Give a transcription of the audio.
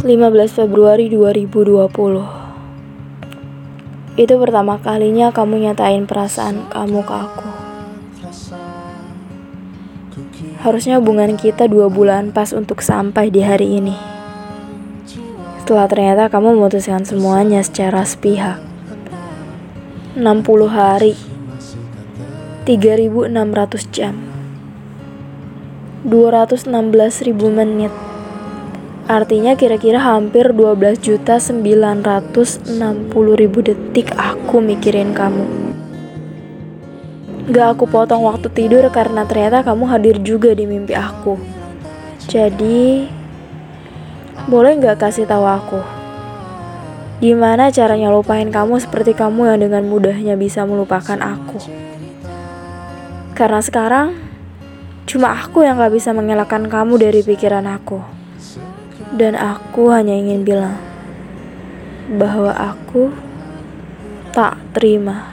15 Februari 2020 Itu pertama kalinya kamu nyatain perasaan kamu ke aku. Harusnya hubungan kita dua bulan pas untuk sampai di hari ini. Setelah ternyata kamu memutuskan semuanya secara sepihak. 60 hari 3600 jam. 216.000 menit Artinya kira-kira hampir 12.960.000 detik aku mikirin kamu. Gak aku potong waktu tidur karena ternyata kamu hadir juga di mimpi aku. Jadi, boleh gak kasih tahu aku? Gimana caranya lupain kamu seperti kamu yang dengan mudahnya bisa melupakan aku? Karena sekarang, cuma aku yang gak bisa mengelakkan kamu dari pikiran aku. Dan aku hanya ingin bilang bahwa aku tak terima.